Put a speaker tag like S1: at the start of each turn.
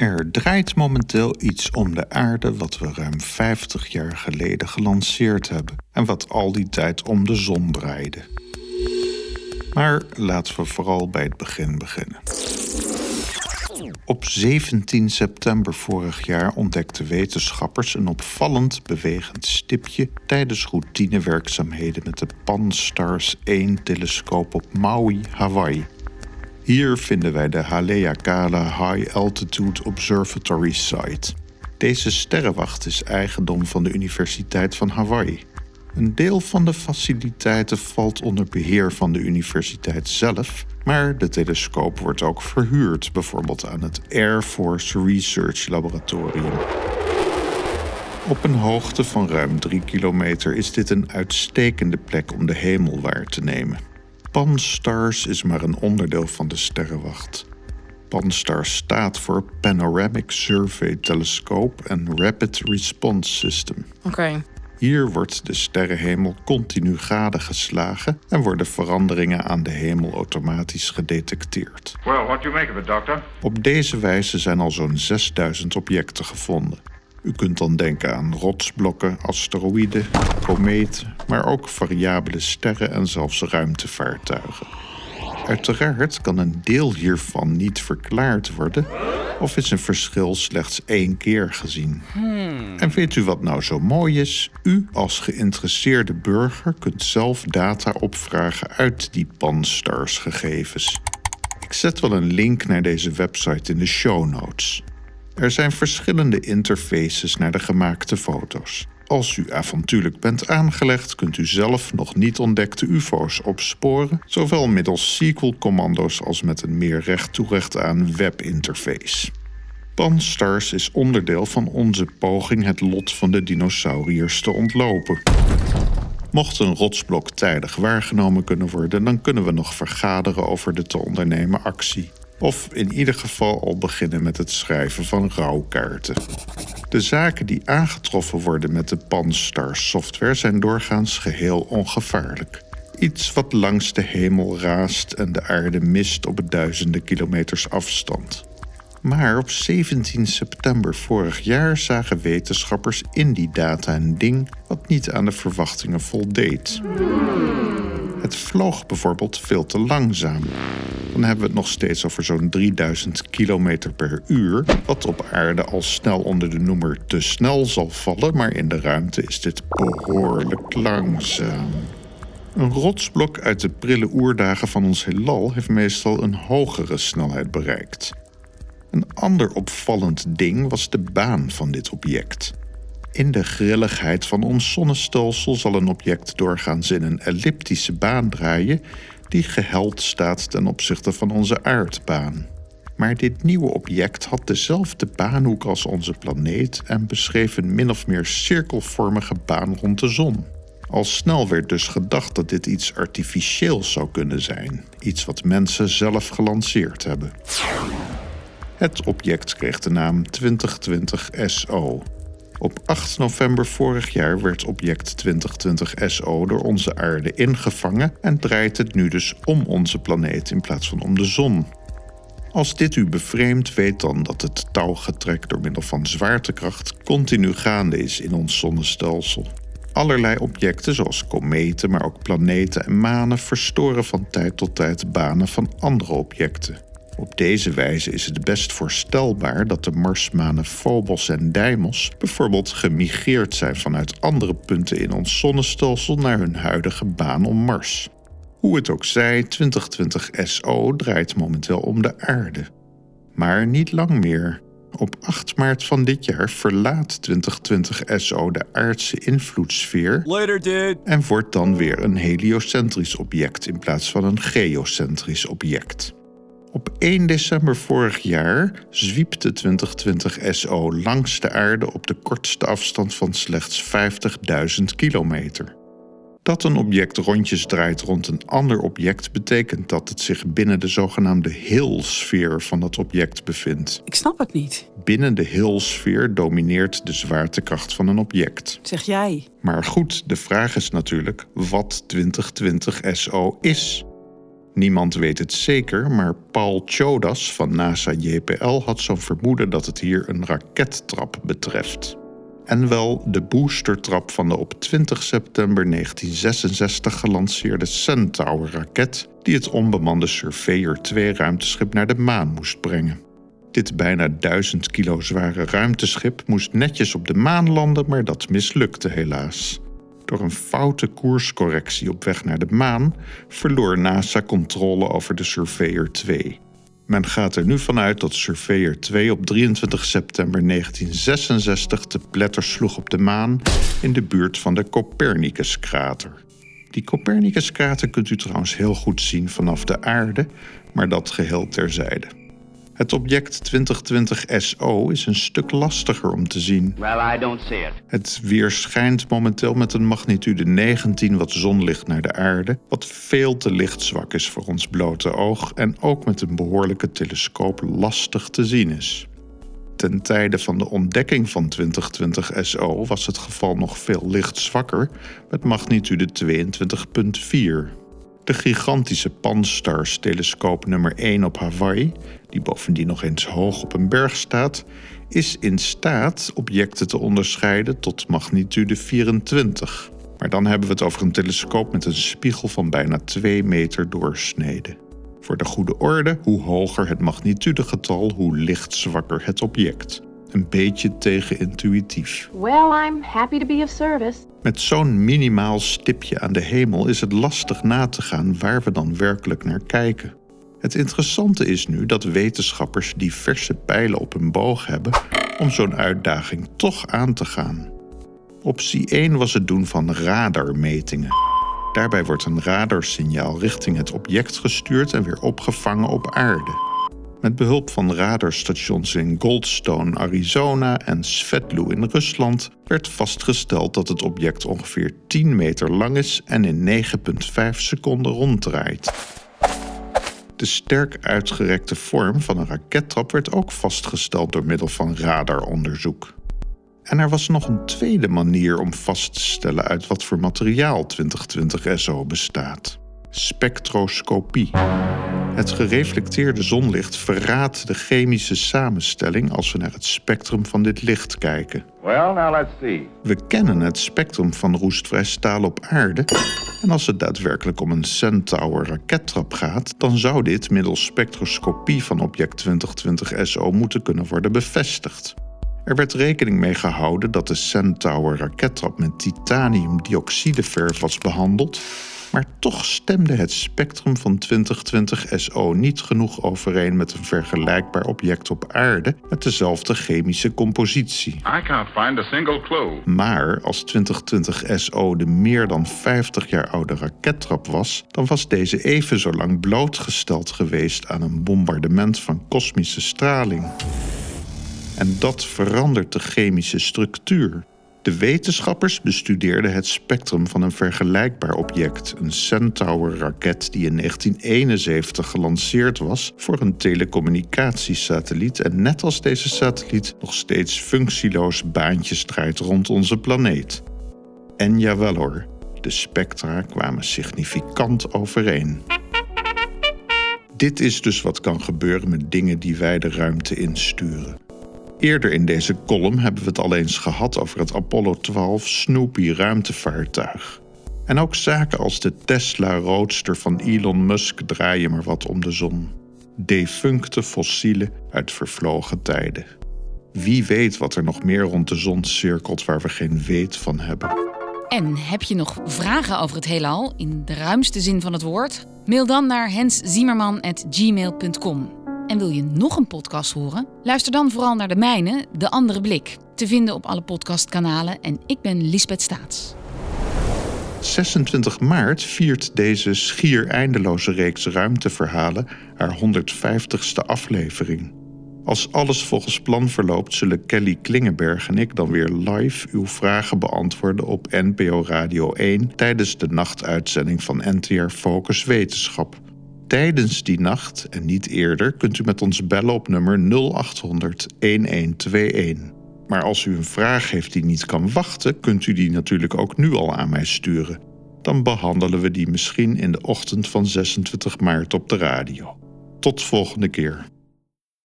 S1: Er draait momenteel iets om de aarde wat we ruim 50 jaar geleden gelanceerd hebben en wat al die tijd om de zon draaide. Maar laten we vooral bij het begin beginnen. Op 17 september vorig jaar ontdekten wetenschappers een opvallend bewegend stipje tijdens routinewerkzaamheden met de Pan-STARRS 1-telescoop op Maui, Hawaii. Hier vinden wij de Haleakala High Altitude Observatory Site. Deze sterrenwacht is eigendom van de Universiteit van Hawaii. Een deel van de faciliteiten valt onder beheer van de universiteit zelf, maar de telescoop wordt ook verhuurd, bijvoorbeeld aan het Air Force Research Laboratorium. Op een hoogte van ruim 3 kilometer is dit een uitstekende plek om de hemel waar te nemen. Pan-STARRS is maar een onderdeel van de sterrenwacht. Pan-STARRS staat voor Panoramic Survey Telescope and Rapid Response System.
S2: Oké.
S1: Hier wordt de sterrenhemel continu gadegeslagen en worden veranderingen aan de hemel automatisch gedetecteerd.
S3: Well, what do you make of it, Doctor?
S1: Op deze wijze zijn al zo'n 6000 objecten gevonden. U kunt dan denken aan rotsblokken, asteroïden, kometen, maar ook variabele sterren en zelfs ruimtevaartuigen. Uiteraard kan een deel hiervan niet verklaard worden of is een verschil slechts één keer gezien. En weet u wat nou zo mooi is? U als geïnteresseerde burger kunt zelf data opvragen uit die Pan-STARRS gegevens. Ik zet wel een link naar deze website in de show notes. Er zijn verschillende interfaces naar de gemaakte foto's. Als u avontuurlijk bent aangelegd, kunt u zelf nog niet ontdekte UFO's opsporen, zowel middels SQL-commando's als met een meer recht toe recht aan webinterface. Pan-STARRS is onderdeel van onze poging het lot van de dinosauriërs te ontlopen. Mocht een rotsblok tijdig waargenomen kunnen worden, dan kunnen we nog vergaderen over de te ondernemen actie. Of in ieder geval al beginnen met het schrijven van rouwkaarten. De zaken die aangetroffen worden met de Panstar software zijn doorgaans geheel ongevaarlijk. Iets wat langs de hemel raast en de aarde mist op duizenden kilometers afstand. Maar op 17 september vorig jaar zagen wetenschappers in die data een ding wat niet aan de verwachtingen voldeed. Het vloog bijvoorbeeld veel te langzaam. Dan hebben we het nog steeds over zo'n 3000 km per uur, wat op aarde al snel onder de noemer te snel zal vallen, maar in de ruimte is dit behoorlijk langzaam. Een rotsblok uit de prille oerdagen van ons heelal heeft meestal een hogere snelheid bereikt. Een ander opvallend ding was de baan van dit object. In de grilligheid van ons zonnestelsel zal een object doorgaans in een elliptische baan draaien die geheld staat ten opzichte van onze aardbaan. Maar dit nieuwe object had dezelfde baanhoek als onze planeet en beschreef een min of meer cirkelvormige baan rond de zon. Al snel werd dus gedacht dat dit iets artificieels zou kunnen zijn, iets wat mensen zelf gelanceerd hebben. Het object kreeg de naam 2020 SO. Op 8 november vorig jaar werd object 2020 SO door onze aarde ingevangen en draait het nu dus om onze planeet in plaats van om de zon. Als dit u bevreemdt, weet dan dat het touwgetrek door middel van zwaartekracht continu gaande is in ons zonnestelsel. Allerlei objecten, zoals kometen, maar ook planeten en manen, verstoren van tijd tot tijd banen van andere objecten. Op deze wijze is het best voorstelbaar dat de Marsmanen Phobos en Deimos bijvoorbeeld gemigreerd zijn vanuit andere punten in ons zonnestelsel naar hun huidige baan om Mars. Hoe het ook zij, 2020 SO draait momenteel om de aarde. Maar niet lang meer. Op 8 maart van dit jaar verlaat 2020 SO de aardse invloedssfeer
S4: Later,
S1: en wordt dan weer een heliocentrisch object in plaats van een geocentrisch object. Op 1 december vorig jaar zwiepte 2020 SO langs de aarde op de kortste afstand van slechts 50.000 kilometer. Dat een object rondjes draait rond een ander object betekent dat het zich binnen de zogenaamde Hill-sfeer van dat object bevindt.
S2: Ik snap het niet.
S1: Binnen de Hill-sfeer domineert de zwaartekracht van een object.
S2: Zeg jij.
S1: Maar goed, de vraag is natuurlijk wat 2020 SO is. Niemand weet het zeker, maar Paul Chodas van NASA JPL had zo'n vermoeden dat het hier een rakettrap betreft. En wel de boostertrap van de op 20 september 1966 gelanceerde Centaur-raket, die het onbemande Surveyor 2-ruimteschip naar de maan moest brengen. Dit bijna 1000 kilo zware ruimteschip moest netjes op de maan landen, maar dat mislukte helaas. Door een foute koerscorrectie op weg naar de maan verloor NASA controle over de Surveyor 2. Men gaat er nu vanuit dat Surveyor 2 op 23 september 1966 te pletter sloeg op de maan in de buurt van de Copernicus-krater. Die Copernicus-krater kunt u trouwens heel goed zien vanaf de aarde, maar dat geheel terzijde. Het object 2020 SO is een stuk lastiger om te zien.
S2: Well, I don't see it.
S1: Het weerschijnt momenteel met een magnitude 19 wat zonlicht naar de aarde, wat veel te lichtzwak is voor ons blote oog en ook met een behoorlijke telescoop lastig te zien is. Ten tijde van de ontdekking van 2020 SO was het geval nog veel lichtzwakker met magnitude 22,4. De gigantische Pan-STARRS-telescoop nummer 1 op Hawaii, die bovendien nog eens hoog op een berg staat, is in staat objecten te onderscheiden tot magnitude 24. Maar dan hebben we het over een telescoop met een spiegel van bijna 2 meter doorsnede. Voor de goede orde, hoe hoger het magnitudegetal, hoe lichtzwakker het object. Een beetje tegenintuïtief.
S3: Well, I'm happy to be of service.
S1: Met zo'n minimaal stipje aan de hemel is het lastig na te gaan waar we dan werkelijk naar kijken. Het interessante is nu dat wetenschappers diverse pijlen op hun boog hebben om zo'n uitdaging toch aan te gaan. Optie 1 was het doen van radarmetingen. Daarbij wordt een radarsignaal richting het object gestuurd en weer opgevangen op aarde. Met behulp van radarstations in Goldstone, Arizona en Svetlu in Rusland werd vastgesteld dat het object ongeveer 10 meter lang is en in 9,5 seconden ronddraait. De sterk uitgerekte vorm van een rakettrap werd ook vastgesteld door middel van radaronderzoek. En er was nog een tweede manier om vast te stellen uit wat voor materiaal 2020 SO bestaat: spectroscopie. Het gereflecteerde zonlicht verraadt de chemische samenstelling als we naar het spectrum van dit licht kijken.
S2: Well, now let's see.
S1: We kennen het spectrum van roestvrij staal op aarde. En als het daadwerkelijk om een Centaur rakettrap gaat, dan zou dit middels spectroscopie van object 2020 SO moeten kunnen worden bevestigd. Er werd rekening mee gehouden dat de Centaur rakettrap met titaniumdioxideverf was behandeld maar toch stemde het spectrum van 2020 SO niet genoeg overeen met een vergelijkbaar object op aarde met dezelfde chemische compositie.
S4: I can't find a single clue.
S1: Maar als 2020 SO de meer dan 50 jaar oude rakettrap was, dan was deze even zo lang blootgesteld geweest aan een bombardement van kosmische straling. En dat verandert de chemische structuur. De wetenschappers bestudeerden het spectrum van een vergelijkbaar object, een Centaur-raket die in 1971 gelanceerd was voor een telecommunicatiesatelliet en net als deze satelliet nog steeds functieloos baantjes draait rond onze planeet. En jawel hoor, de spectra kwamen significant overeen. Dit is dus wat kan gebeuren met dingen die wij de ruimte insturen. Eerder in deze column hebben we het al eens gehad over het Apollo 12 Snoopy ruimtevaartuig. En ook zaken als de Tesla Roadster van Elon Musk draaien maar wat om de zon. Defuncte fossielen uit vervlogen tijden. Wie weet wat er nog meer rond de zon cirkelt waar we geen weet van hebben.
S5: En heb je nog vragen over het heelal in de ruimste zin van het woord? Mail dan naar hensziemerman.gmail.com. En wil je nog een podcast horen? Luister dan vooral naar de mijne, De Andere Blik. Te vinden op alle podcastkanalen. En ik ben Lisbeth Staats.
S1: 26 maart viert deze schier eindeloze reeks ruimteverhalen haar 150ste aflevering. Als alles volgens plan verloopt, zullen Kelly Klingenberg en ik dan weer live uw vragen beantwoorden op NPO Radio 1 tijdens de nachtuitzending van NTR Focus Wetenschap. Tijdens die nacht en niet eerder kunt u met ons bellen op nummer 0800 1121. Maar als u een vraag heeft die niet kan wachten, kunt u die natuurlijk ook nu al aan mij sturen. dan behandelen we die misschien in de ochtend van 26 maart op de radio. Tot volgende keer.